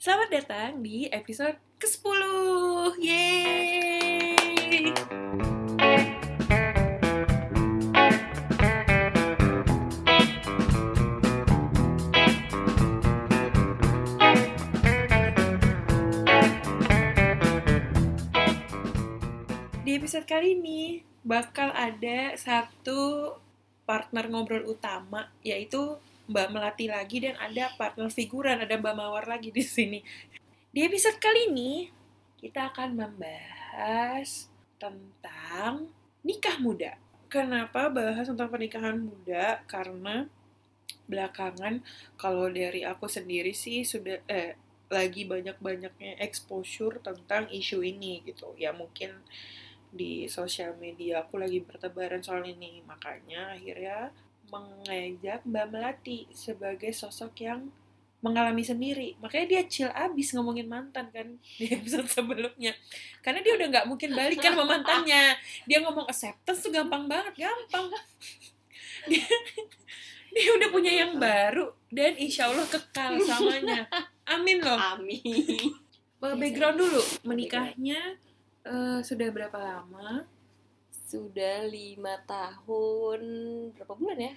Selamat datang di episode ke-10. Yeay! Di episode kali ini bakal ada satu partner ngobrol utama yaitu Mbak Melati lagi dan ada partner figuran ada Mbak Mawar lagi di sini. Di episode kali ini kita akan membahas tentang nikah muda. Kenapa bahas tentang pernikahan muda? Karena belakangan kalau dari aku sendiri sih sudah eh lagi banyak-banyaknya exposure tentang isu ini gitu. Ya mungkin di sosial media aku lagi bertebaran soal ini. Makanya akhirnya mengajak Mbak Melati sebagai sosok yang mengalami sendiri. Makanya dia chill abis ngomongin mantan kan di episode sebelumnya. Karena dia udah nggak mungkin balik kan sama mantannya. Dia ngomong acceptance tuh gampang banget, gampang. Dia, dia udah punya yang baru dan insya Allah kekal samanya. Amin loh. Amin. Background dulu, menikahnya eh, sudah berapa lama? Sudah lima tahun berapa bulan ya?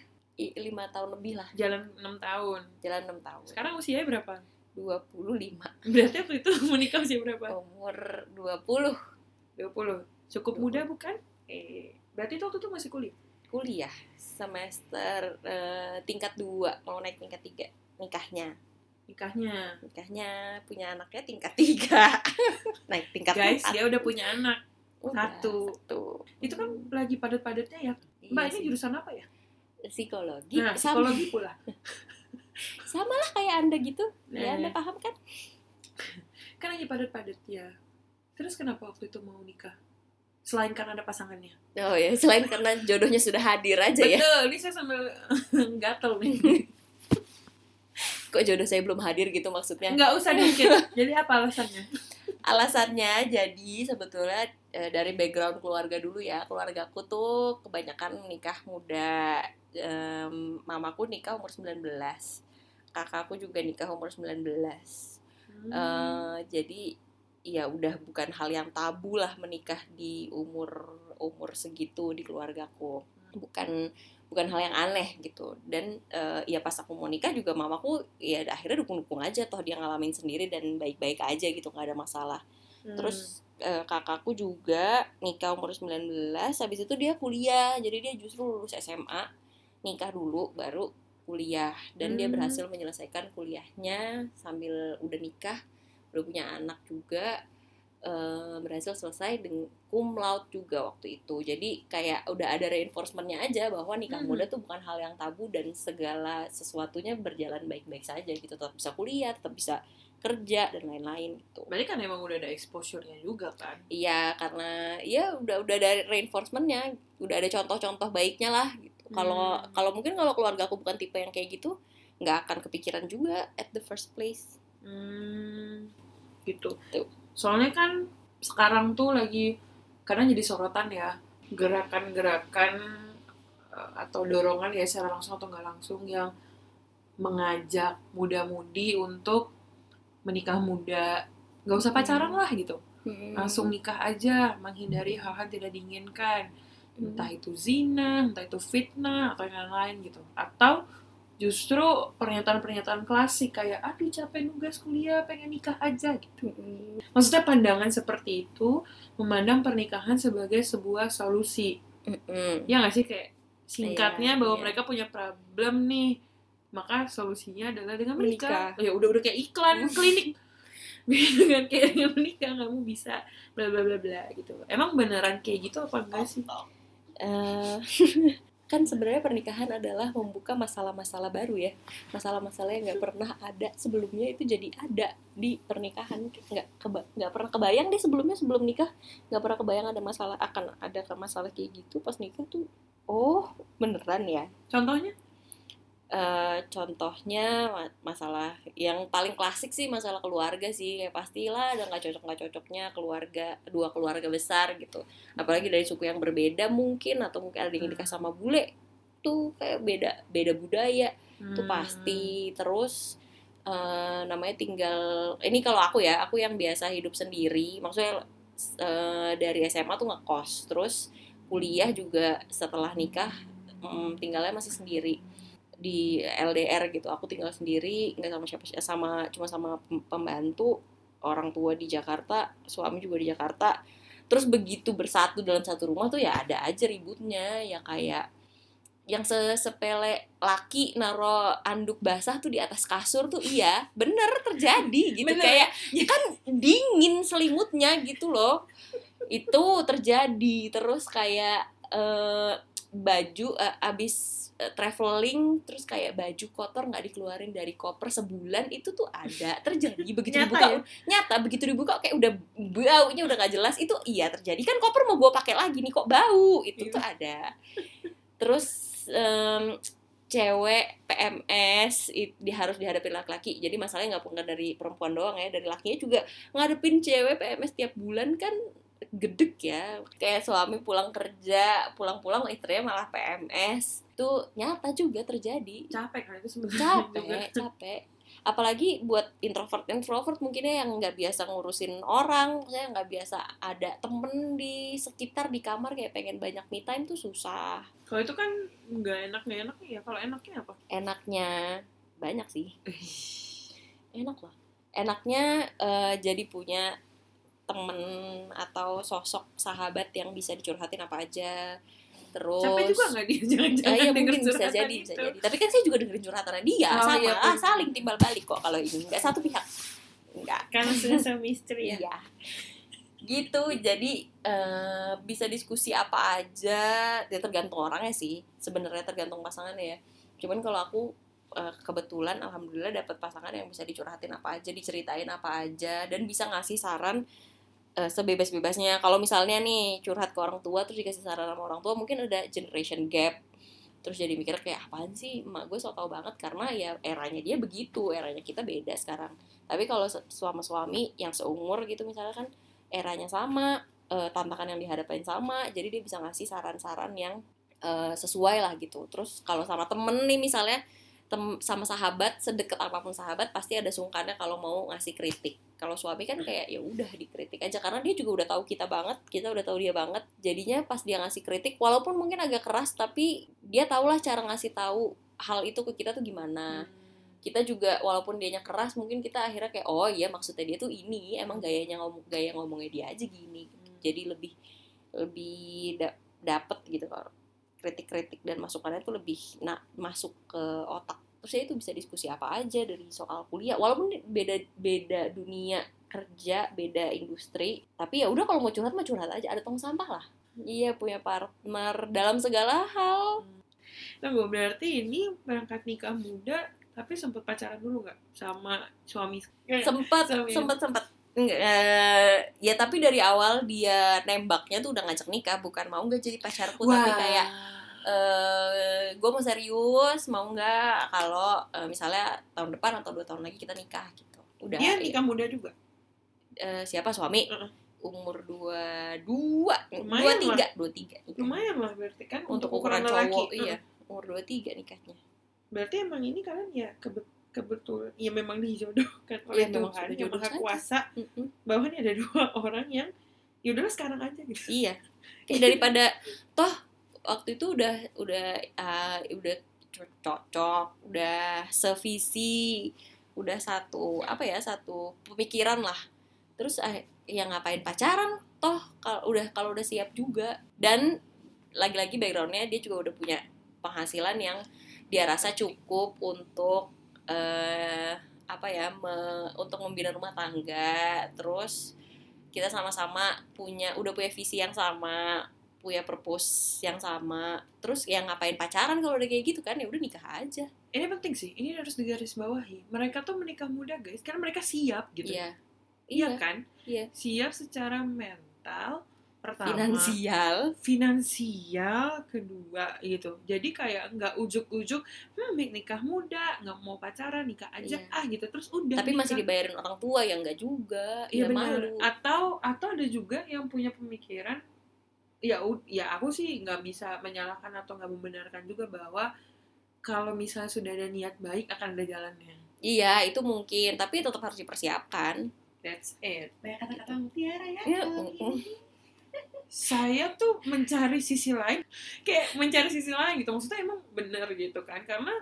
Lima tahun lebih lah. Jalan 6 tahun. Jalan enam tahun. Sekarang usianya berapa? 25 Berarti waktu itu menikah usia berapa? Umur 20 20. Cukup muda bukan? Eh, berarti itu waktu itu masih kuliah. kuliah semester eh, tingkat 2 mau naik tingkat 3 nikahnya. Nikahnya. Nikahnya punya anaknya tingkat 3. naik tingkat Guys, empat. dia udah punya anak. Udah, satu. satu. Itu kan lagi padat-padatnya ya. Iya Mbak, ini sih. jurusan apa ya? psikologi. Nah, sama, psikologi pula. sama lah kayak Anda gitu. Ya, Nah. Anda paham kan? Kan lagi padat-padatnya. Terus kenapa waktu itu mau nikah? Selain karena ada pasangannya. Oh ya, selain karena jodohnya sudah hadir aja ya. Betul, ini saya sambil gatel nih. Kok jodoh saya belum hadir gitu maksudnya? Nggak usah dikit. Jadi apa alasannya? Alasannya jadi sebetulnya eh, dari background keluarga dulu ya. Keluargaku tuh kebanyakan nikah muda. Em, mamaku nikah umur 19. Kakakku juga nikah umur 19. Hmm. Eh, jadi ya udah bukan hal yang tabu lah menikah di umur umur segitu di keluargaku. Bukan bukan hal yang aneh gitu dan eh, ya pas aku mau nikah juga mamaku ya akhirnya dukung-dukung aja toh dia ngalamin sendiri dan baik-baik aja gitu nggak ada masalah Hmm. terus eh, kakakku juga nikah umur 19 habis itu dia kuliah jadi dia justru lulus SMA nikah dulu baru kuliah dan dia Hmm. berhasil menyelesaikan kuliahnya sambil udah nikah udah punya anak juga eh, berhasil selesai dengan cum laude juga waktu itu jadi kayak udah ada reinforcementnya aja bahwa nikah Hmm. muda tuh bukan hal yang tabu dan segala sesuatunya berjalan baik-baik saja gitu tetap bisa kuliah tetap bisa kerja dan lain-lain gitu Berarti kan emang udah ada exposure-nya juga kan? Iya karena ya udah udah dari reinforcementnya udah ada contoh-contoh baiknya lah gitu. Kalau Hmm. kalau mungkin kalau keluarga aku bukan tipe yang kayak gitu nggak akan kepikiran juga at the first place. Hmm, gitu. Tuh. Soalnya kan sekarang tuh lagi karena jadi sorotan ya gerakan-gerakan eh, atau dorongan ya secara langsung atau nggak langsung yang mengajak muda-mudi untuk menikah muda, nggak usah pacaran lah gitu, langsung nikah aja, menghindari hal-hal tidak diinginkan, entah itu zina, entah itu fitnah atau yang lain gitu, atau justru pernyataan-pernyataan klasik kayak aduh capek nugas kuliah pengen nikah aja gitu. Mm-mm. maksudnya pandangan seperti itu memandang pernikahan sebagai sebuah solusi. Mm-mm. ya nggak sih? Kayak singkatnya Iya, bahwa iya. mereka punya problem nih maka solusinya adalah dengan menikah, Menikah. ya udah udah kayak iklan klinik. Dengan kayak dengan menikah kamu bisa bla bla bla bla gitu. Emang beneran kayak gitu apa enggak sih? Eh, kan sebenarnya pernikahan adalah membuka masalah-masalah baru ya. Masalah-masalah yang nggak pernah ada. Sebelumnya itu jadi ada di pernikahan. Nggak keba- nggak pernah kebayang deh sebelumnya sebelum nikah. Nggak pernah kebayang ada masalah akan ada masalah kayak gitu. Pas nikah tuh oh beneran ya. Contohnya Eh, contohnya ma- masalah yang paling klasik sih masalah keluarga sih. Kayak pastilah ada nggak cocok nggak cocoknya keluarga dua keluarga besar gitu. Apalagi dari suku yang berbeda mungkin atau mungkin ada yang nikah sama bule tuh kayak beda beda budaya. Hmm. pasti. Terus eh, namanya tinggal ini kalau aku ya aku yang biasa hidup sendiri. Maksudnya eh, dari SMA tuh ngekos. Terus kuliah juga setelah nikah mm, tinggalnya masih sendiri di LDR gitu. Aku tinggal sendiri nggak sama siapa sama cuma sama pem- pembantu orang tua di Jakarta suami juga di Jakarta. Terus begitu bersatu dalam satu rumah tuh ya ada aja ributnya ya kayak yang se- sepele laki naro anduk basah tuh di atas kasur tuh iya bener terjadi gitu. Bener. kayak ya kan dingin selimutnya gitu loh. Itu terjadi terus kayak eh, baju eh, abis eh, traveling terus kayak baju kotor nggak dikeluarin dari koper sebulan itu tuh ada terjadi begitu Nyata dibuka ya? nyata begitu dibuka kayak udah baunya udah gak jelas itu iya terjadi kan koper mau gue pakai lagi nih kok bau itu Iya. tuh ada terus em, cewek PMS di harus dihadapi laki-laki jadi masalahnya nggak bukan dari perempuan doang ya dari lakinya juga ngadepin cewek PMS tiap bulan kan gedek ya. Kayak suami pulang kerja pulang-pulang istrinya malah PMS itu nyata juga terjadi. Capek kan itu sebenarnya. Capek capek. Apalagi buat introvert introvert mungkinnya yang nggak biasa ngurusin orang saya nggak biasa ada temen di sekitar di kamar kayak pengen banyak me time tuh susah. Kalau itu kan nggak enak nggak enak ya. Kalau enaknya apa? Enaknya banyak sih. Enak lah. Enaknya eh, jadi punya temen atau sosok sahabat yang bisa dicurhatin apa aja. Terus capek juga nggak dia? Jangan-jangan iya denger mungkin bisa jadi bisa itu. jadi. Tapi kan saya juga dengerin curhatan dia. Oh, sama iya, ah saling timbal balik kok kalau ini. Nggak satu pihak. Nggak. Karena sudah sama istri ya. Iya. Gitu. Jadi eh, bisa diskusi apa aja. Ya tergantung orangnya sih. Sebenarnya tergantung pasangannya ya. Cuman kalau aku eh, kebetulan alhamdulillah dapat pasangan yang bisa dicurhatin apa aja diceritain apa aja dan bisa ngasih saran eh, sebebas-bebasnya. Kalau misalnya nih curhat ke orang tua terus dikasih saran sama orang tua mungkin ada generation gap. Terus jadi mikir kayak apaan sih? Emak gue so tau banget. Karena ya eranya dia begitu eranya kita beda sekarang. Tapi kalau se- suami-suami yang seumur gitu misalnya kan eranya sama eh, tantangan yang dihadapin sama jadi dia bisa ngasih saran-saran yang eh, sesuai lah gitu. Terus kalau sama temen nih misalnya tem sama sahabat sedekat apa pun sahabat pasti ada sungkannya kalau mau ngasih kritik. Kalau suami kan kayak ya udah dikritik aja karena dia juga udah tahu kita banget kita udah tahu dia banget. Jadinya pas dia ngasih kritik walaupun mungkin agak keras tapi dia tahulah cara ngasih tahu hal itu ke kita tuh gimana. Kita juga walaupun dianya keras mungkin kita akhirnya kayak oh iya maksudnya dia tuh ini emang gayanya ngomong gaya ngomongnya dia aja gini. Jadi lebih lebih da- dapet gitu kalau kritik-kritik dan masukannya tuh lebih nah masuk ke otak. Terus ya itu bisa diskusi apa aja dari soal kuliah. Walaupun beda beda dunia kerja beda industri tapi ya udah kalau mau curhat mah curhat aja. Ada tong sampah lah. Iya punya partner dalam segala hal. Tunggu, berarti ini berangkat nikah muda tapi sempet pacaran dulu nggak? Sama suami? Eh, sempat Suami. sempat sempat Eh, ya tapi dari awal dia nembaknya tuh udah ngajak nikah bukan mau nggak jadi pacarku tapi kayak eh gue mau serius mau nggak kalau eh, misalnya tahun depan atau dua tahun lagi kita nikah gitu udah dia ya. nikah muda juga. Eh, siapa suami Heeh. umur dua dua dua tiga dua tiga. Lumayan lah berarti kan untuk ukuran cowok lelaki. iya umur dua tiga nikahnya Berarti emang ini kalian ya kebe- kebetulan ya memang dijodohkan oleh memang Tuhan yang maha kuasa. Mm-mm. bahwa ini ada dua orang yang ya udahlah sekarang aja gitu. iya. Kayak daripada toh waktu itu udah udah ah, udah co- cocok udah sevisi udah satu apa ya satu pemikiran lah. Terus ah, ya ngapain pacaran toh kalau udah kalau udah siap juga. Dan lagi-lagi backgroundnya dia juga udah punya penghasilan yang dia rasa cukup untuk eh apa ya me- untuk membina rumah tangga terus kita sama-sama punya udah punya visi yang sama punya purpose yang sama terus yang ngapain pacaran kalau udah kayak gitu kan ya udah nikah aja Ini penting sih, ini harus digarisbawahi. Mereka tuh menikah muda guys, karena mereka siap gitu. iya Iya kan? Iya. Siap secara mental, pertama. finansial. Finansial kedua gitu. Jadi kayak nggak ujuk-ujuk hmm nikah muda nggak mau pacaran nikah aja Iya. ah gitu. Terus udah tapi masih nikah. dibayarin orang tua ya enggak juga iya ya benar. malu. Atau atau ada juga yang punya pemikiran ya ya aku sih nggak bisa menyalahkan atau nggak membenarkan juga bahwa kalau misalnya sudah ada niat baik akan ada jalannya. Iya itu mungkin. Tapi tetap harus dipersiapkan. That's it. banyak kata-kata. Mutiara ya Iya, kali mm-mm. ini. Saya tuh mencari sisi lain, kayak mencari sisi lain gitu. Maksudnya emang bener gitu kan? Karena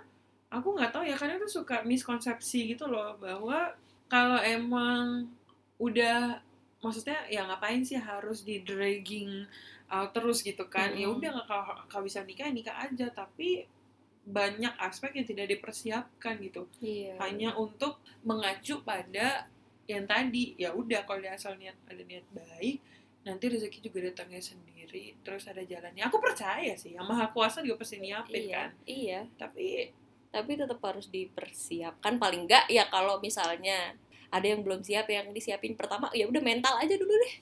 aku nggak tahu ya, karena tuh suka miskonsepsi gitu loh bahwa kalau emang udah maksudnya ya ngapain sih harus di dragging out terus gitu kan? Ya Mm-mm. udah nggak kalau kalau bisa nikah nikah aja, tapi banyak aspek yang tidak dipersiapkan gitu. iya hanya untuk mengacu pada yang tadi ya udah kalau dia asal niat ada niat baik nanti rezeki juga datangnya sendiri terus ada jalannya. Aku percaya sih yang maha kuasa juga pasti nyiapin iya kan. iya. Tapi tapi tetap harus dipersiapkan. Paling enggak ya kalau misalnya ada yang belum siap yang disiapin pertama ya udah mental aja dulu deh.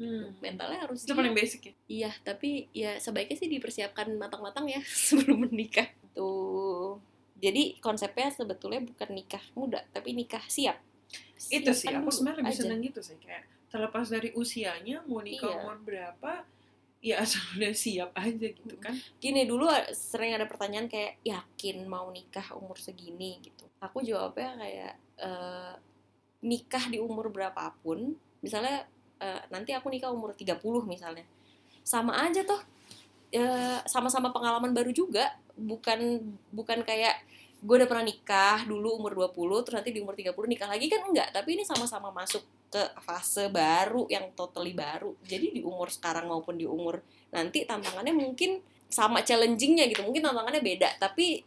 Hmm, mentalnya harus itu siap. paling basic ya? Iya tapi ya sebaiknya sih dipersiapkan matang-matang ya sebelum menikah. Tuh jadi konsepnya sebetulnya bukan nikah muda tapi nikah siap. Itu sih aku sebenarnya lebih seneng gitu sih kayak terlepas dari usianya mau nikah Iya. umur berapa ya asal udah siap aja gitu kan. Gini dulu sering ada pertanyaan kayak yakin mau nikah umur segini? gitu. Aku jawabnya kayak eh, nikah di umur berapapun misalnya eh, nanti aku nikah umur 30 misalnya sama aja toh Eh, sama-sama pengalaman baru juga bukan bukan kayak gue udah pernah nikah dulu umur 20 terus nanti di umur 30 nikah lagi kan enggak tapi ini sama-sama masuk ke fase baru yang totally baru. Jadi di umur sekarang maupun di umur nanti tantangannya mungkin sama challengingnya gitu. Mungkin tantangannya beda tapi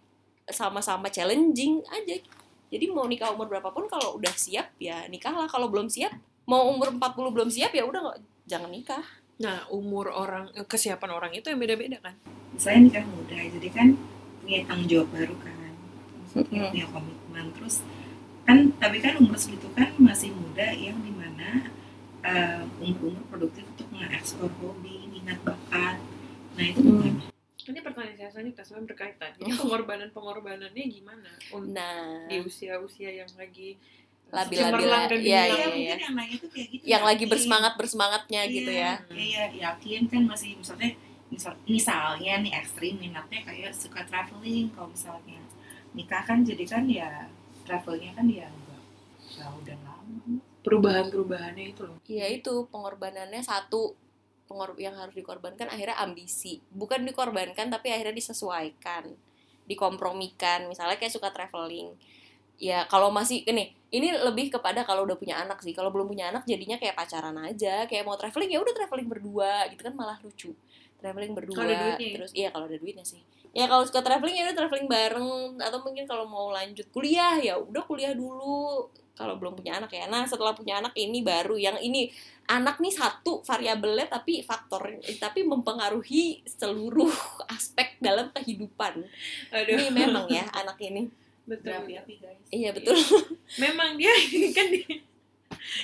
sama-sama challenging aja. Jadi mau nikah umur berapapun kalau udah siap ya nikahlah kalau belum siap mau umur 40 belum siap ya udah nggak jangan nikah. Nah umur orang eh, kesiapan orang itu yang beda-beda kan? Misalnya nikah muda jadi kan punya tanggung jawab baru kan. Maksudnya Mm-mm. punya komitmen. Terus kan tapi kan umur segitu kan masih muda yang di mana eh, umur-umur produktif untuk mengeksplor hobi minat bakat. Nah itu Hmm. ini pertanyaan saya selanjutnya sebenarnya berkaitan. Jadi pengorbanan pengorbanannya gimana nah. di usia-usia yang lagi Labil-labil, cemerlang ke iya, dunia. Iya, iya, mungkin yang nanya itu kayak gitu yang lagi bersemangat bersemangatnya gitu ya. Iya, iya, yakin kan masih misalnya misal, misalnya nih ekstrim minatnya kayak suka traveling kalau misalnya nikah kan jadi kan ya travelnya kan ya jauh dan lama. Perubahan-perubahannya itu loh. Iya itu pengorbanannya satu. Pengor yang harus dikorbankan akhirnya ambisi. Bukan dikorbankan tapi akhirnya disesuaikan dikompromikan. Misalnya kayak suka traveling. Ya kalau masih ini ini lebih kepada kalau udah punya anak sih. Kalau belum punya anak jadinya kayak pacaran aja. Kayak mau traveling ya udah traveling berdua gitu kan malah lucu traveling berdua. Kalau ada duitnya ya? terus iya kalau ada duitnya sih. Ya kalau suka traveling ya udah traveling bareng. Atau mungkin kalau mau lanjut kuliah ya udah kuliah dulu. Kalau belum punya anak ya. Nah setelah punya anak ini baru. Yang ini anak nih satu variabelnya tapi faktor tapi mempengaruhi seluruh aspek dalam kehidupan. Aduh, ini memang ya anak ini. Betul. berapi-api guys? Iya betul. Memang dia kan dia.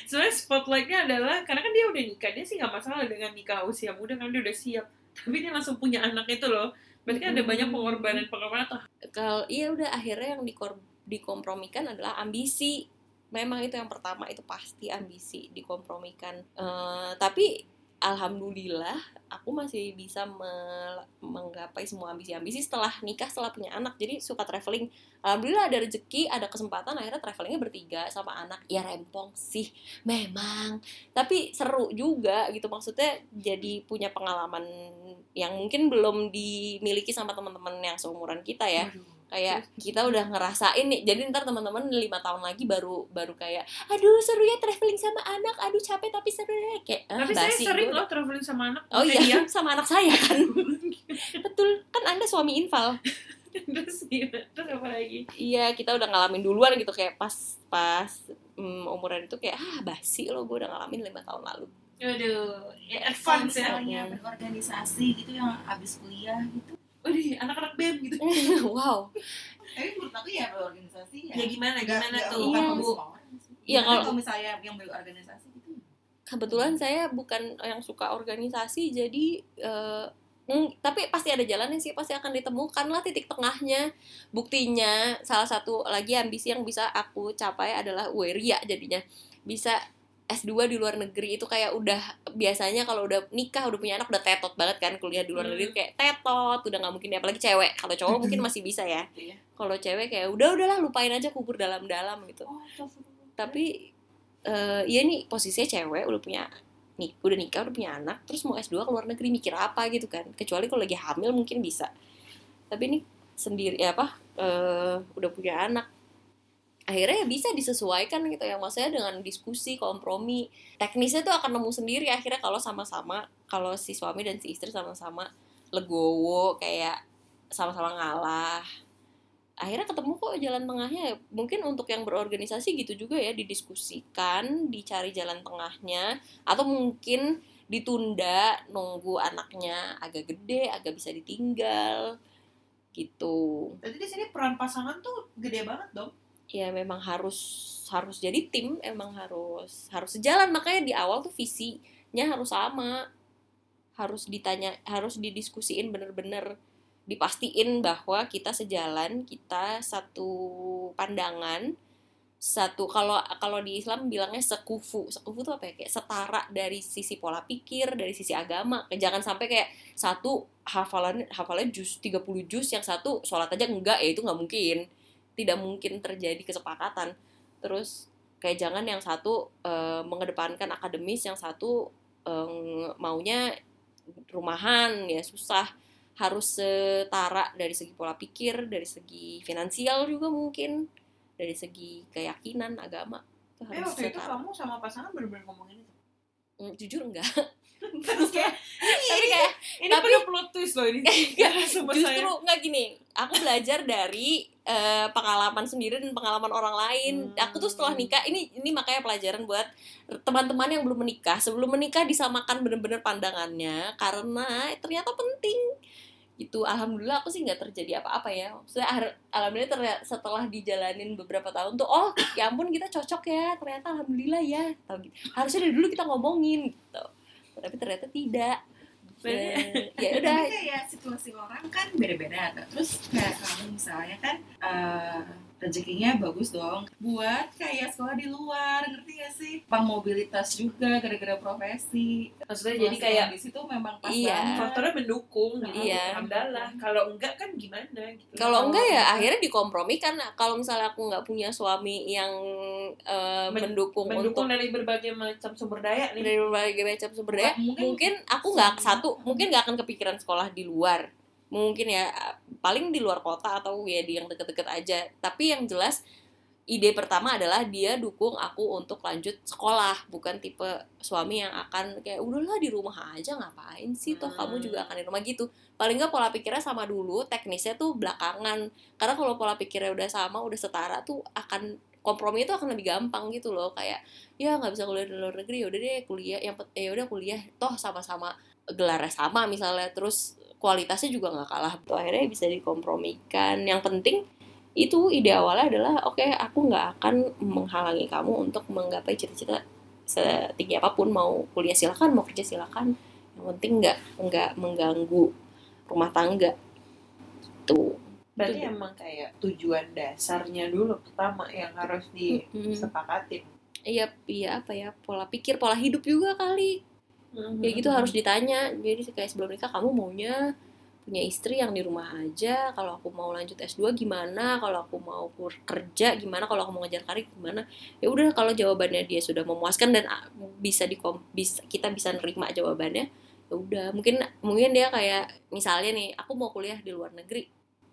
Sebenarnya spotlightnya adalah karena kan dia udah nikah dia sih nggak masalah dengan nikah usia muda kan dia udah siap tapi dia langsung punya anak itu loh. Berarti kan ada Hmm. banyak pengorbanan pengorbanan atau kalau iya udah akhirnya yang dikor- dikompromikan adalah ambisi. Memang itu yang pertama itu pasti ambisi dikompromikan. Eh, tapi alhamdulillah aku masih bisa me- menggapai semua ambisi-ambisi setelah nikah setelah punya anak. Jadi suka traveling. Alhamdulillah ada rezeki ada kesempatan akhirnya travelingnya bertiga sama anak. Ya rempong sih. Memang. Tapi seru juga gitu. Maksudnya jadi punya pengalaman yang mungkin belum dimiliki sama teman-teman yang seumuran kita ya. Kayak kita udah ngerasain nih jadi ntar teman-teman lima tahun lagi baru baru kayak aduh seru ya traveling sama anak aduh capek tapi seru ya. Kayak ah, tapi saya basi, sering gua loh traveling sama anak oh iya sama anak saya kan. Betul kan anda suami infal terus gimana? terus apa lagi? Iya kita udah ngalamin duluan gitu kayak pas pas mm, umuran itu kayak ah basi lo gue udah ngalamin lima tahun lalu. Aduh Kalau advance ya. misalnya berorganisasi gitu yang abis kuliah gitu Waduh, anak-anak bem gitu. Wow. Tapi menurut aku ya berorganisasi ya. Ya gimana gimana nggak- tuh? Iya. bu. Iya, kalau- kalau misalnya yang berorganisasi gitu kebetulan saya bukan yang suka organisasi jadi eh, mm, tapi pasti ada jalannya sih pasti akan ditemukan lah titik tengahnya. Buktinya salah satu lagi ambisi yang bisa aku capai adalah Weria jadinya. Bisa S2 di luar negeri itu kayak udah biasanya kalau udah nikah udah punya anak udah tetot banget kan kuliah di luar Hmm. negeri kayak tetot udah nggak mungkin apalagi cewek. Kalau cowok mungkin masih bisa ya. Iya. kalau cewek kayak udah udahlah lupain aja kubur dalam-dalam gitu. Oh, tapi eh ya nih posisinya cewek udah punya nih udah nikah udah punya anak terus mau S2 ke luar negeri mikir apa gitu kan. Kecuali kalau lagi hamil mungkin bisa. Tapi ini sendiri ya apa eh udah punya anak akhirnya ya bisa disesuaikan gitu ya. Maksudnya dengan diskusi kompromi. Teknisnya tuh akan nemu sendiri akhirnya kalau sama-sama kalau si suami dan si istri sama-sama legowo kayak sama-sama ngalah. Akhirnya ketemu kok jalan tengahnya. Mungkin untuk yang berorganisasi gitu juga ya didiskusikan dicari jalan tengahnya atau mungkin ditunda nunggu anaknya agak gede agak bisa ditinggal gitu. Berarti di sini peran pasangan tuh gede banget dong. Ya memang harus harus jadi tim emang harus harus sejalan. Makanya di awal tuh visinya harus sama. Harus ditanya harus didiskusiin bener-bener. Dipastiin bahwa kita sejalan kita satu pandangan. Satu kalau kalau di Islam bilangnya sekufu. Sekufu itu apa ya? Kayak setara dari sisi pola pikir dari sisi agama. Jangan sampai kayak satu hafalan hafalannya jus 30 jus yang satu sholat aja enggak. Ya itu nggak mungkin tidak mungkin terjadi kesepakatan. Terus kayak jangan yang satu eh, mengedepankan akademis yang satu eh, maunya rumahan ya susah. Harus setara dari segi pola pikir dari segi finansial juga mungkin dari segi keyakinan agama itu Eh harus waktu itu setara. kamu sama pasangan bener-bener ngomongin itu. Hmm, jujur enggak. Terus kayak tapi kayak ini Tapi- plot twist loh ini. justru nggak gini. Aku belajar dari eh, pengalaman sendiri dan pengalaman orang lain. Hmm. aku tuh setelah nikah ini ini makanya pelajaran buat teman-teman yang belum menikah. Sebelum menikah disamakan bener-bener pandangannya karena ternyata penting. Gitu. Alhamdulillah aku sih nggak terjadi apa-apa ya. Maksudnya alhamdulillah ternyata setelah dijalanin beberapa tahun tuh oh ya ampun kita cocok ya. Ternyata alhamdulillah ya. Tahu gitu. harusnya dari dulu kita ngomongin gitu. Tapi ternyata tidak ya udah kayak situasi orang kan beda-beda. Terus kayak kamu misalnya kan eh, rezekinya bagus dong buat kayak sekolah di luar ngerti gak sih? Pang mobilitas juga gara-gara profesi. Maksudnya jadi kayak di situ memang pas Iya. banget. faktornya mendukung gitu. Iya. Alhamdulillah. Kalau enggak kan gimana gitu. kalau enggak ya akhirnya dikompromikan kalau misalnya aku nggak punya suami yang eh, Men- mendukung, mendukung untuk dari berbagai macam sumber daya nih. dari berbagai macam sumber daya Mungkin- mungkin aku nggak satu mungkin nggak akan kepikiran sekolah di luar mungkin ya paling di luar kota atau ya di yang deket-deket aja. Tapi yang jelas ide pertama adalah dia dukung aku untuk lanjut sekolah bukan tipe suami yang akan kayak udahlah di rumah aja ngapain sih toh? Kamu Hmm. juga akan di rumah gitu. Paling nggak pola pikirnya sama dulu teknisnya tuh belakangan. Karena kalau pola pikirnya udah sama udah setara tuh akan kompromi itu akan lebih gampang gitu loh. Kayak ya nggak bisa kuliah di luar negeri ya udah deh kuliah. Yang ya udah kuliah. Toh sama-sama gelarnya sama misalnya terus kualitasnya juga nggak kalah. Tuh akhirnya bisa dikompromikan. Yang penting itu ide awalnya adalah oke aku nggak akan menghalangi kamu untuk menggapai cita-cita setinggi apa pun. Mau kuliah silakan mau kerja silakan. Yang penting nggak nggak mengganggu rumah tangga. Tuh Berarti Itu. emang kayak tujuan dasarnya dulu pertama yang harus disepakatin. iya iya apa ya pola pikir pola hidup juga kali kayak gitu harus ditanya. Jadi kayak sebelum nikah kamu maunya punya istri yang di rumah aja. Kalau aku mau lanjut S2 gimana? Kalau aku mau kerja gimana? Kalau aku mau ngejar karir gimana? Ya udah kalau jawabannya dia sudah memuaskan dan ah, bisa di bisa kita bisa nerima jawabannya ya udah. Mungkin mungkin dia kayak misalnya nih aku mau kuliah di luar negeri.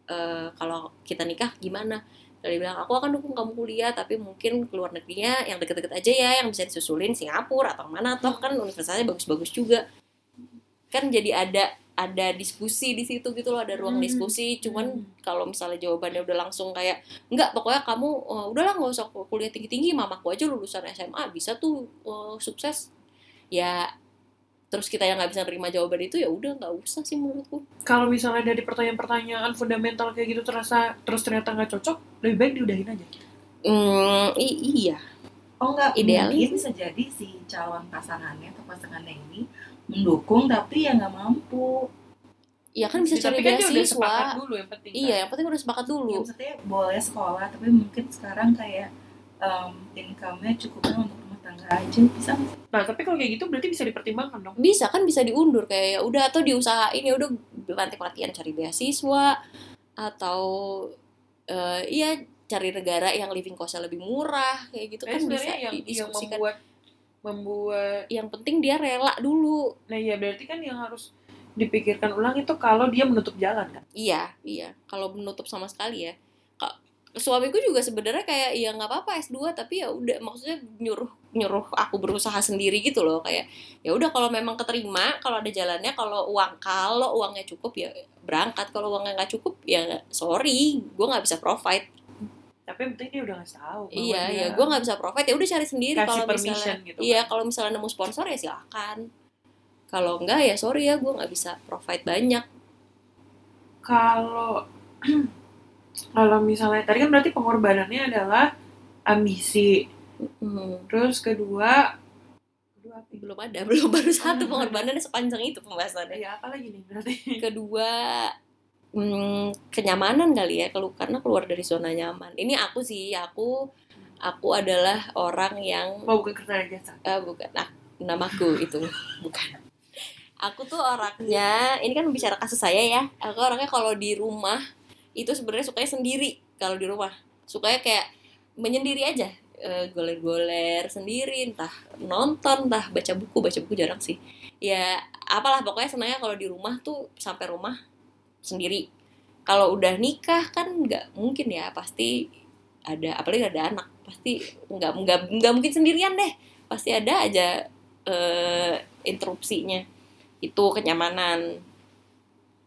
Eh, kalau kita nikah gimana dia bilang aku akan dukung kamu kuliah tapi mungkin ke luar negerinya yang deket-deket aja ya yang bisa disusulin Singapura atau mana toh kan universitasnya bagus-bagus juga kan jadi ada ada diskusi di situ gitu loh ada ruang Hmm. diskusi cuman Hmm. kalau misalnya jawabannya udah langsung kayak enggak pokoknya kamu uh, udahlah nggak usah kuliah tinggi tinggi mamaku aja lulusan SMA bisa tuh uh, sukses ya terus kita yang nggak bisa nerima jawaban itu ya udah nggak usah sih menurutku Kalau misalnya dari pertanyaan-pertanyaan fundamental kayak gitu terasa terus ternyata nggak cocok, lebih baik diudahin aja. hmm, i- iya Oh enggak, Idealnya mungkin bisa jadi si calon pasangannya atau pasangannya ini mendukung tapi ya nggak mampu. ya kan bisa cari Tapi kan dia udah sepakat beasiswa dulu yang penting. iya yang penting udah sepakat Ya, dulu maksudnya boleh sekolah tapi mungkin sekarang kayak um, income-nya cukupnya untuk tangga diundur aja bisa nggak? Nah, tapi kalau kayak gitu berarti bisa dipertimbangkan dong. bisa kan bisa diundur kayak ya udah atau diusahain ya udah nanti pelatihan cari beasiswa atau eh, iya cari negara yang living costnya lebih murah kayak gitu Tapi kan bisa yang, yang didiskusikan membuat membuat yang penting dia rela dulu nah ya berarti kan yang harus dipikirkan ulang itu kalau dia menutup jalan kan. iya iya kalau menutup sama sekali ya suamiku juga sebenarnya kayak ya nggak apa-apa S2 tapi ya udah maksudnya nyuruh nyuruh aku berusaha sendiri gitu loh kayak ya udah kalau memang keterima kalau ada jalannya kalau uang kalau uangnya cukup ya berangkat kalau uangnya nggak cukup ya sorry gue nggak bisa provide Tapi yang penting dia udah ngasih tahu. iya dia ya gue nggak bisa provide ya udah cari sendiri kalau misalnya gitu. iya kan. kalau misalnya nemu sponsor ya silakan kalau enggak ya sorry ya gue nggak bisa provide banyak Kalau kalau misalnya tadi kan berarti pengorbanannya adalah ambisi. Hmm, Terus kedua ya? belum ada belum baru satu Oh. pengorbanannya sepanjang itu pembahasannya Ya apa lagi nih berarti? kedua hmm, kenyamanan kali ya kalau karena keluar dari zona nyaman ini aku sih aku aku adalah orang yang Mau bukan kerja jasa. eh, bukan ah, namaku itu bukan aku tuh orangnya ini kan bicara kasus saya ya aku orangnya kalau di rumah itu sebenarnya sukanya sendiri kalau di rumah. Sukanya kayak menyendiri aja. Eh, goler-goler sendiri entah nonton entah baca buku. Baca buku jarang sih. Ya apalah pokoknya senangnya kalau di rumah tuh sampai rumah sendiri. Kalau udah nikah kan nggak mungkin ya pasti ada apalagi ada anak pasti nggak nggak nggak mungkin sendirian deh. Pasti ada aja eh, interupsinya. Itu kenyamanan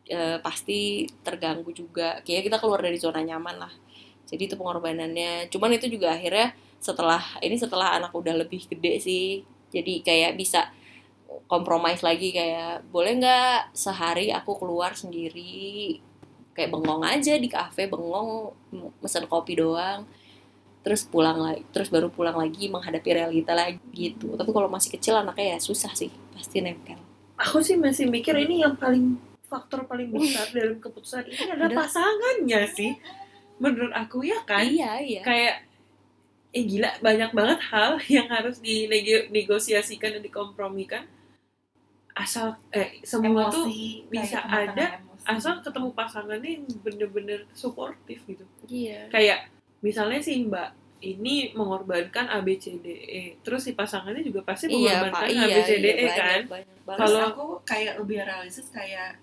eh, pasti terganggu juga. Kayak kita keluar dari zona nyaman lah. Jadi itu pengorbanannya. Cuman itu juga akhirnya setelah ini setelah anak udah lebih gede sih. Jadi kayak bisa kompromis lagi kayak boleh nggak sehari aku keluar sendiri? Kayak bengong aja di kafe bengong mesen kopi doang. Terus pulang lagi terus baru pulang lagi menghadapi realita lagi gitu. Tapi kalau masih kecil anaknya ya susah sih pasti nempel. Aku sih masih mikir ini yang paling faktor paling besar dalam keputusan ini adalah pasangannya sih. Menurut aku ya kan. iya iya. Kayak eh gila banyak banget hal yang harus dinegosiasikan dan dikompromikan. Asal eh semua tuh Emosi, kayak bisa ada, emosi. asal ketemu pasangannya yang bener-bener suportif gitu. Iya. Kayak misalnya si mbak ini mengorbankan A B C D E terus si pasangannya juga pasti iya mengorbankan pak A iya B C D iya E banyak, kan Kalau- aku kayak lebih realistis kayak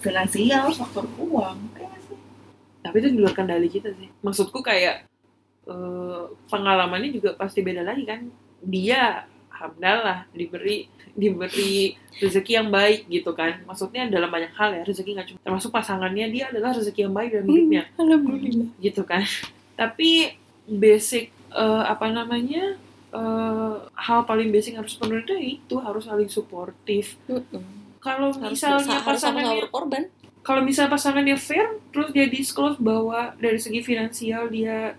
finansial, faktor uang. Kayak sih? tapi itu di luar kendali kita sih maksudku kayak eh, pengalamannya juga pasti beda lagi kan dia alhamdulillah diberi diberi rezeki yang baik gitu kan maksudnya dalam banyak hal ya rezeki nggak cuma termasuk pasangannya dia adalah rezeki yang baik dalam hidupnya alhamdulillah gitu kan tapi basic eh, apa namanya eh, hal paling basic yang harus penuhi itu harus saling suportif Mm-mm. Kalau misalnya harus sama-sama pasangannya berkorban kalau misalnya pasangannya fair terus dia disclose bahwa dari segi finansial dia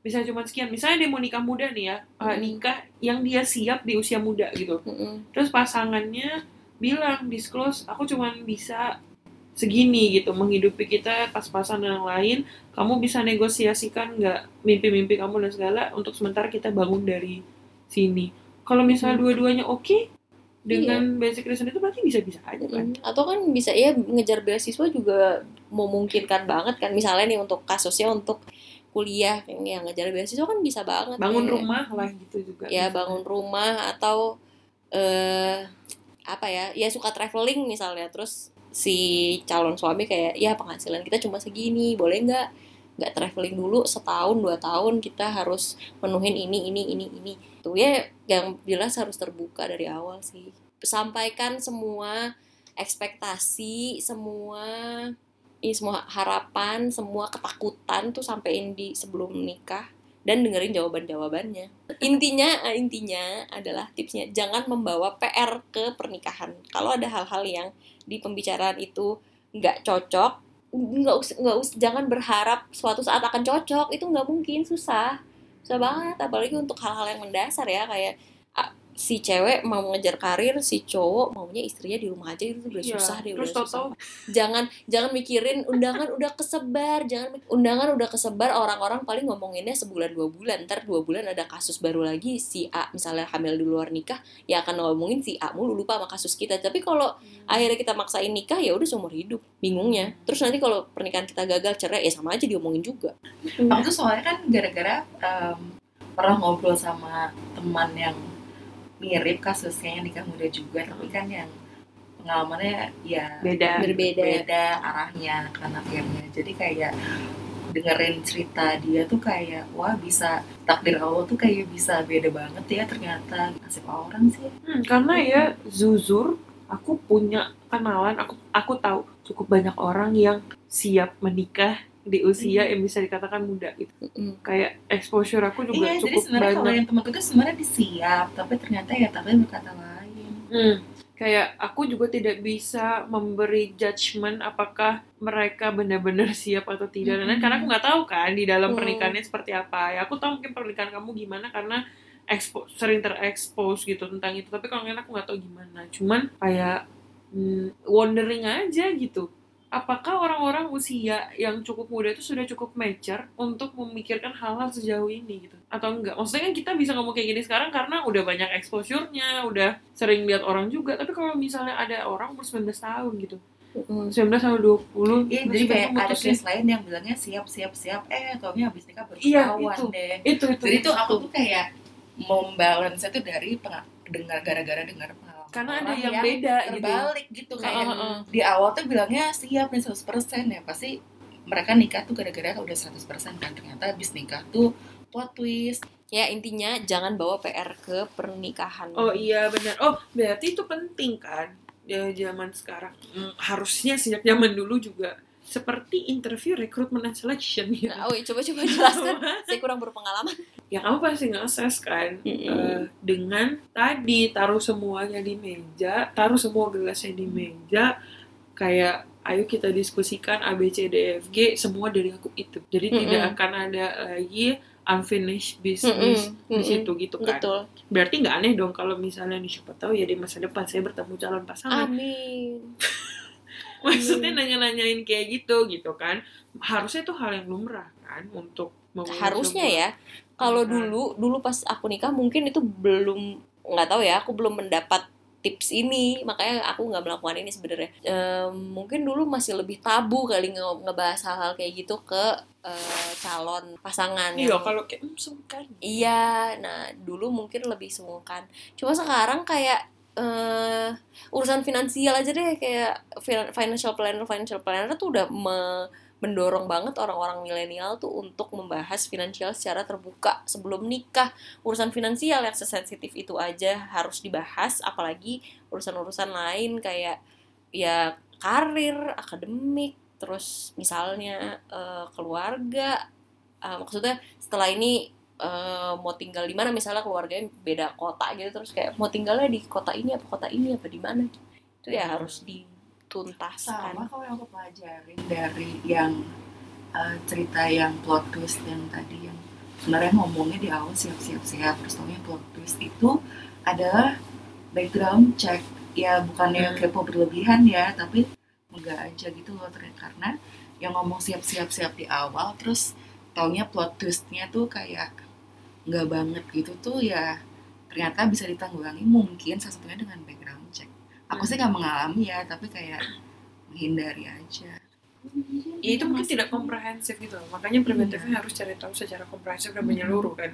bisa cuma sekian misalnya dia mau nikah muda nih ya uh, Hmm. nikah yang dia siap di usia muda gitu Mm-mm. terus pasangannya bilang disclose aku cuma bisa segini gitu menghidupi kita pas-pasan yang lain kamu bisa negosiasikan nggak mimpi-mimpi kamu dan segala untuk sementara kita bangun dari sini kalau misalnya Hmm. dua-duanya oke dengan basic reason itu berarti bisa-bisa aja kan? Mm, atau kan bisa ya ngejar beasiswa juga memungkinkan banget kan. Misalnya nih untuk kasusnya untuk kuliah yang ngejar beasiswa kan bisa banget bangun Kayak, rumah lah gitu juga ya misalnya. bangun rumah atau eh apa ya ya suka traveling misalnya. Terus si calon suami kayak ya penghasilan kita cuma segini boleh nggak? Nggak traveling dulu setahun dua tahun kita harus menuhin ini ini ini ini tuh ya yang jelas harus terbuka dari awal sih. Sampaikan semua ekspektasi semua ini semua harapan semua ketakutan tuh sampein di sebelum nikah dan dengerin jawaban-jawabannya. Intinya eh, intinya adalah tipsnya jangan membawa PR ke pernikahan. Kalau ada hal-hal yang di pembicaraan itu nggak cocok nggak us nggak us jangan berharap suatu saat akan cocok. Itu nggak mungkin susah susah banget apalagi untuk hal-hal yang mendasar ya kayak si cewek mau ngejar karir si cowok maunya istrinya di rumah aja itu udah Iya, susah deh terus udah susah. jangan jangan mikirin undangan udah kesebar jangan undangan udah kesebar orang-orang paling ngomonginnya sebulan dua bulan ntar dua bulan ada kasus baru lagi si A misalnya hamil di luar nikah ya akan ngomongin si A mulu lupa sama kasus kita. Tapi kalau akhirnya kita maksain nikah ya udah seumur hidup bingungnya. Terus nanti kalau pernikahan kita gagal cerai ya sama aja diomongin juga. Aku tuh soalnya kan gara-gara em, pernah ngobrol sama teman yang mirip kasusnya yang nikah muda juga, tapi kan yang pengalamannya ya beda berbeda beda arahnya kan akhirnya. Jadi kayak dengerin cerita dia tuh kayak wah bisa takdir Allah tuh kayak bisa beda banget ya ternyata nasib orang sih. Hmm, karena ya jujur aku punya kenalan aku aku tahu cukup banyak orang yang siap menikah di usia yang bisa dikatakan muda gitu Mm-mm. kayak exposure aku juga Iya, jadi cukup sebenarnya kalau banyak yang temanku tuh sebenarnya disiap, tapi ternyata ya takdir berkata lain. Hmm, kayak aku juga tidak bisa memberi judgement apakah mereka benar-benar siap atau tidak dan lain-lain. karena aku nggak tahu kan di dalam Hmm. pernikahannya seperti apa ya aku tahu mungkin pernikahan kamu gimana karena expo sering terekspos gitu tentang itu tapi kalau aku nggak tahu gimana cuman kayak hmm, wondering aja gitu apakah orang-orang usia yang cukup muda itu sudah cukup mature untuk memikirkan hal-hal sejauh ini gitu atau enggak maksudnya kan kita bisa ngomong kayak gini sekarang karena udah banyak exposure-nya udah sering lihat orang juga tapi kalau misalnya ada orang umur 19 tahun gitu Mm-mm. 19 sampai 20 Iya, jadi kayak ada case lain yang bilangnya siap siap siap, eh taunya habis nikah baru Iya, itu. deh. itu itu Jadi tuh itu. aku tuh kayak membalance itu dari dengar gara-gara dengar karena ada orang yang beda gitu terbalik gitu kayak Heeh, heeh. di awal tuh bilangnya siap nih 100% ya. Pasti mereka nikah tuh gara-gara udah 100% kan. Ternyata habis nikah tuh plot twist. Ya intinya jangan bawa PR ke pernikahan. Oh iya benar. Oh berarti itu penting kan? Ya zaman sekarang. Hmm, harusnya sejak zaman dulu juga seperti interview recruitment and selection gitu. Nah, oh, coba coba jelaskan saya kurang berpengalaman ya kamu pasti nge-assess kan Mm-mm. eh, dengan tadi taruh semuanya di meja, taruh semua gelasnya di meja, kayak ayo kita diskusikan A B C D F G semua dari aku itu. Jadi Mm-mm. tidak akan ada lagi unfinished business Mm-mm. di situ gitu kan. betul Berarti nggak aneh dong kalau misalnya nih siapa tahu ya di masa depan saya bertemu calon pasangan. amin Maksudnya Amin. nanya-nanyain kayak gitu gitu kan. Harusnya itu hal yang lumrah kan untuk harusnya sebuah- ya kalau pernikahan. dulu dulu pas aku nikah mungkin itu belum nggak tahu ya aku belum mendapat tips ini makanya aku nggak melakukan ini sebenarnya Ehm, mungkin dulu masih lebih tabu kali nge- ngebahas hal-hal kayak gitu ke eh, calon pasangan Iya yang- kalau kayak hmm, sungkan. Iya, nah dulu mungkin lebih sungkan. Cuma sekarang kayak eh urusan finansial aja deh kayak fin- financial planner financial planner tuh udah me- mendorong banget orang-orang milenial tuh untuk membahas finansial secara terbuka sebelum nikah. Urusan finansial yang sesensitif itu aja harus dibahas, apalagi urusan-urusan lain kayak ya karir, akademik, terus misalnya eh, keluarga. Ah, maksudnya setelah ini eh, mau tinggal di mana misalnya keluarganya beda kota gitu terus kayak mau tinggalnya di kota ini apa kota ini apa di mana itu ya harus dituntaskan. Sama kalau yang aku pelajarin dari yang eh, cerita yang plot twist yang tadi yang sebenarnya ngomongnya di awal siap-siap siap terus taunya plot twist itu adalah background check. Ya bukannya Hmm. kepo berlebihan ya tapi enggak aja gitu loh ternyata karena yang ngomong siap-siap siap di awal terus taunya plot twistnya tuh kayak nggak banget gitu tuh ya ternyata bisa ditanggulangi mungkin salah satunya dengan background check. Aku sih nggak mengalami ya tapi kayak menghindari aja. Ya itu mungkin tidak komprehensif gitu loh. Makanya preventifnya harus cari tahu secara komprehensif dan menyeluruh kan.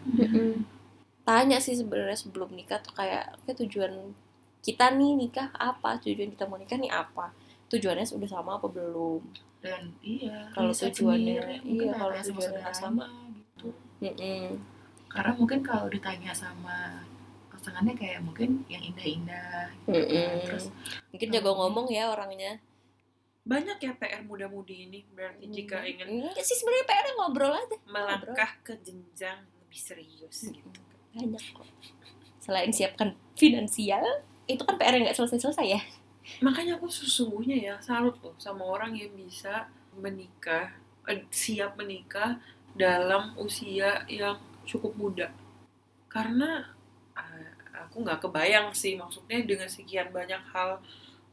Tanya sih sebenarnya sebelum nikah tuh kayak kayak tujuan kita nih nikah apa? Tujuan kita mau nikah nih apa? Tujuannya sudah sama apa belum? Dan iya Kalau tujuannya- sendiri, mungkin iya, kalau tujuannya sederhana gitu. Mm-mm. Karena mungkin kalau ditanya sama pasangannya kayak mungkin yang indah-indah gitu kan. Mm-mm. terus mungkin jago ngomong ya orangnya Banyak ya PR muda-mudi ini berarti jika ingin Enggak sih sebenarnya PR ngobrol aja melangkah ke jenjang lebih serius gitu. banyak kok selain siapkan finansial itu kan PR yang nggak selesai-selesai ya Makanya aku sesungguhnya ya salut loh sama orang yang bisa menikah, eh, siap menikah dalam usia yang cukup muda. Karena eh, aku nggak kebayang sih maksudnya dengan sekian banyak hal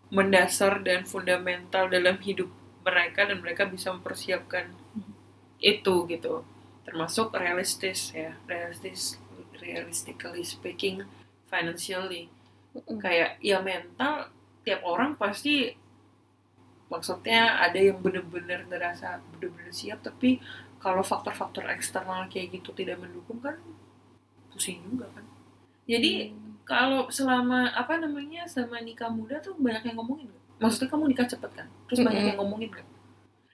mendasar dan fundamental dalam hidup mereka dan mereka bisa mempersiapkan itu gitu. Termasuk realistis ya realistis realistically speaking financially. Kayak ya mental tiap orang pasti maksudnya ada yang bener-bener ngerasa bener-bener siap tapi kalau faktor-faktor eksternal kayak gitu tidak mendukung kan pusing juga kan jadi Hmm. kalau selama apa namanya selama nikah muda tuh banyak yang ngomongin gak? maksudnya kamu nikah cepet kan terus banyak Mm-mm. yang ngomongin gak?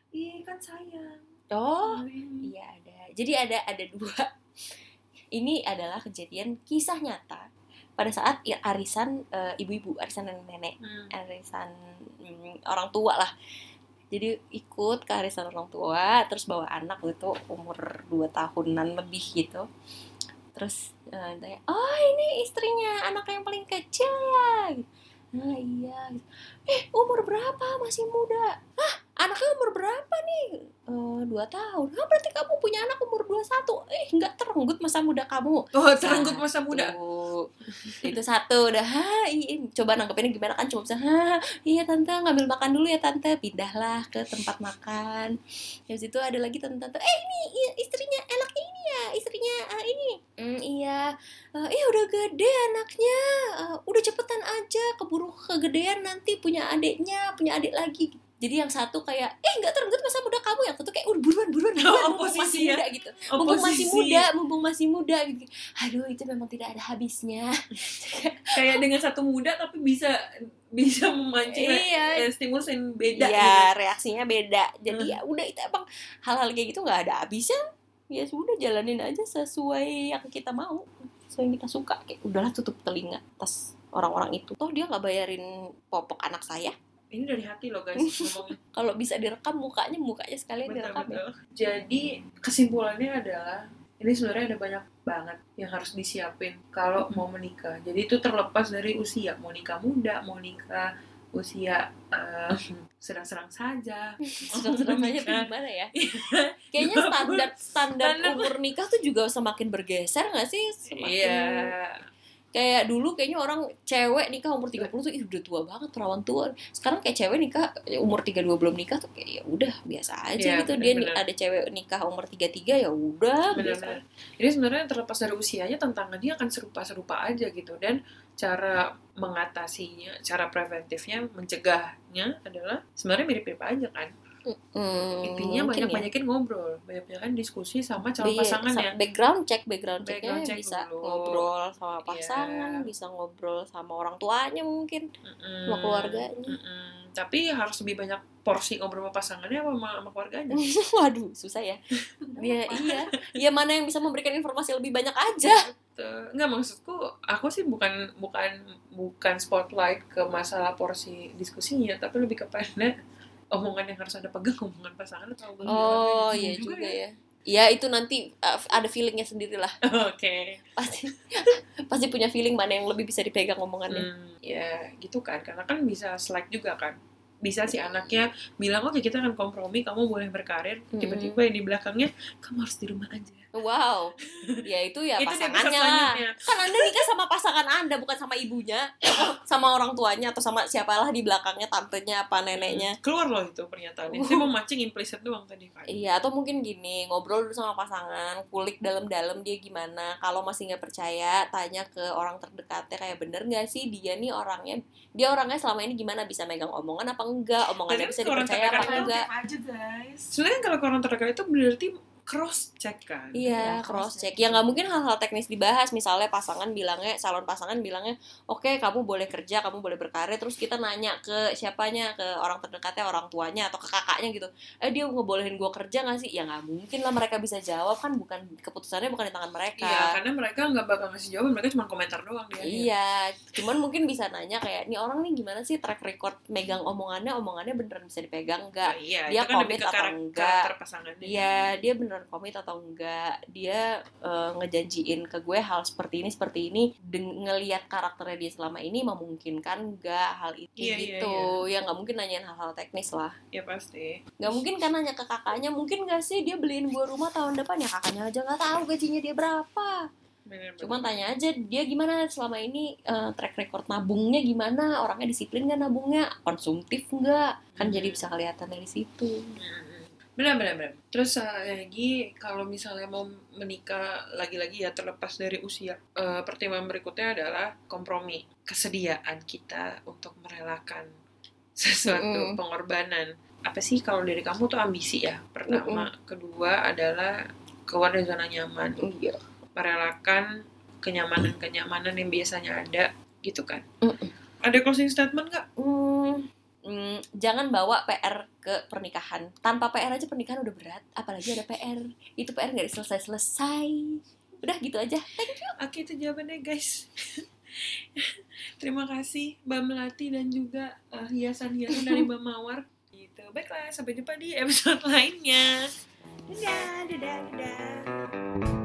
iya kan sayang oh Ini. iya ada jadi ada ada dua ini adalah kejadian kisah nyata pada saat arisan eh, ibu-ibu arisan nenek-nenek Hmm. arisan mm, orang tua lah jadi ikut ke arisan orang tua terus bawa anak gitu umur 2 tahunan lebih gitu. Terus eh, tanya oh ini istrinya anak yang paling kecil ya? Nah iya eh umur berapa? Masih muda. Ah anaknya umur berapa nih? Eh, dua tahun. Ah berarti kamu punya anak umur 21 eh nggak terenggut masa muda kamu. Oh terenggut masa muda. Itu satu udah. Ha, iya. coba nanggepinnya gimana kan? Cuma bisa ha, iya tante ngambil makan dulu ya tante. Pindahlah ke tempat makan. Habis itu ada lagi tante tante eh ini iya, istrinya anaknya ini ya istrinya ah, ini. "Hmm, iya. Eh, eh udah gede anaknya. Eh, udah cepetan aja keburu kegedean nanti punya adiknya punya adik lagi jadi yang satu kayak eh nggak terenggut masa muda kamu yang satu kayak udah buruan buruan buruan mumpung masih Oposisi ya. muda gitu mumpung masih Oposisi. muda mumpung masih muda gitu aduh itu memang tidak ada habisnya kayak dengan satu muda tapi bisa bisa memancing Iya. eh, stimulus yang beda Iya, gitu. reaksinya beda. Jadi Hmm. ya udah itu emang hal-hal kayak gitu nggak ada habisnya. Ya sudah jalanin aja sesuai yang kita mau, sesuai yang kita suka. Kayak udahlah tutup telinga atas orang-orang itu. Toh dia nggak bayarin popok anak saya. Ini dari hati loh guys Kalau bisa direkam mukanya, mukanya sekalian betul direkam ya. jadi kesimpulannya adalah ini sebenarnya ada banyak banget yang harus disiapin kalau mau menikah jadi itu terlepas dari usia mau nikah muda mau nikah usia eh, sedang-sedang saja Sedang-sedang aja tuh gimana ya? Kayaknya Dua puluh. standar standar umur nikah tuh juga semakin bergeser nggak sih? Semakin iya kayak dulu kayaknya orang cewek nikah umur 30 tuh ih udah tua banget perawan tua. Sekarang kayak cewek nikah umur 32 belum nikah tuh kayak ya udah biasa aja gitu. Dia ni- bener-bener. ada cewek nikah umur 33 ya udah biasa. ini sebenarnya terlepas dari usianya tantangan dia akan serupa-serupa aja gitu. Dan cara mengatasinya cara preventifnya mencegahnya adalah sebenarnya mirip-mirip aja kan Hmm, intinya mungkin ya. banyak-banyakin ngobrol banyak-banyakin diskusi sama calon Iya, pasangan sa- ya background check background checknya Background check bisa dulu. ngobrol sama Iya. pasangan bisa ngobrol sama orang tuanya mungkin Mm-mm. sama keluarganya Mm-mm. tapi harus lebih banyak porsi ngobrol sama pasangannya apa sama, sama keluarganya waduh susah ya ya iya ya mana yang bisa memberikan informasi lebih banyak aja nggak maksudku aku sih bukan bukan bukan spotlight ke masalah porsi diskusinya tapi lebih kepada omongan yang harus ada pegang omongan pasangan atau omongan oh jawabannya. iya Bingung juga ya. ya. Itu nanti uh, ada feelingnya sendiri lah. Oke. Pasti pasti punya feeling mana yang lebih bisa dipegang omongannya. Hmm, ya gitu kan. Karena kan bisa slack juga kan. Bisa si anaknya bilang oke kita akan kompromi kamu boleh berkarir. Hmm. tiba-tiba yang di belakangnya kamu harus di rumah aja wow. Ya itu ya Itu pasangannya. lah kan anda nikah sama pasangan anda bukan sama ibunya sama orang tuanya atau sama siapalah di belakangnya tantenya apa neneknya. Keluar loh itu pernyataannya. Saya mau mancing implicit doang tadi kan Iya, atau mungkin gini, ngobrol dulu sama pasangan, kulik dalam-dalam dia gimana. Kalau masih nggak percaya, tanya ke orang terdekatnya kayak bener nggak sih dia nih orangnya, dia orangnya selama ini gimana? Bisa megang omongan apa enggak, omongannya bisa dipercaya apa enggak. aja guys. Sebenarnya kalau orang terdekat itu berarti cross check kan Iya, Ya, cross check. Ya nggak mungkin hal-hal teknis dibahas. Misalnya pasangan bilangnya, calon pasangan bilangnya, oke kamu boleh kerja, kamu boleh berkarir. Terus kita nanya ke siapanya, ke orang terdekatnya, orang tuanya atau ke kakaknya gitu. Eh dia ngebolehin gue kerja nggak sih? Ya nggak mungkin lah mereka bisa jawab kan bukan keputusannya bukan di tangan mereka. Iya, karena mereka nggak bakal ngasih jawaban, mereka cuma komentar doang dia. Iya, cuman mungkin bisa nanya kayak nih orang nih gimana sih track record megang omongannya, omongannya beneran bisa dipegang Nah, nggak? iya, Dia itu kan lebih komit ke atau enggak? Iya, dia beneran komit atau enggak? Dia eh, ngejanjiin ke gue hal seperti ini seperti ini, ngelihat karakternya dia selama ini memungkinkan enggak hal itu Iya, iya, gitu? Ya nggak mungkin nanyain hal-hal teknis lah. Ya pasti. Nggak mungkin kan nanya ke kakaknya, mungkin nggak sih dia beliin gue rumah tahun depan ya kakaknya aja nggak tahu gajinya dia berapa. Bener, Cuma bener. tanya aja dia gimana selama ini eh, track record nabungnya gimana, orangnya disiplin nggak nabungnya, konsumtif nggak, kan jadi bisa kelihatan dari situ. Benar benar benar. Terus uh, lagi kalau misalnya mau menikah lagi-lagi ya terlepas dari usia uh, pertimbangan berikutnya adalah kompromi kesediaan kita untuk merelakan sesuatu Mm. pengorbanan. Apa sih kalau dari kamu tuh ambisi ya? Pertama. Kedua adalah keluar dari zona nyaman. Iya. merelakan kenyamanan-kenyamanan yang biasanya ada gitu kan. Mm-mm. ada closing statement nggak? Hmm, hmm, jangan bawa PR ke pernikahan. Tanpa PR aja pernikahan udah berat, apalagi ada PR. Itu PR nggak selesai-selesai. Udah gitu aja. Oke itu jawabannya guys. Terima kasih Mbak Melati dan juga uh, hiasan-hiasan dari Mbak Mawar. Gitu. Baiklah, sampai jumpa di episode lainnya. Dadah, dadah, dadah.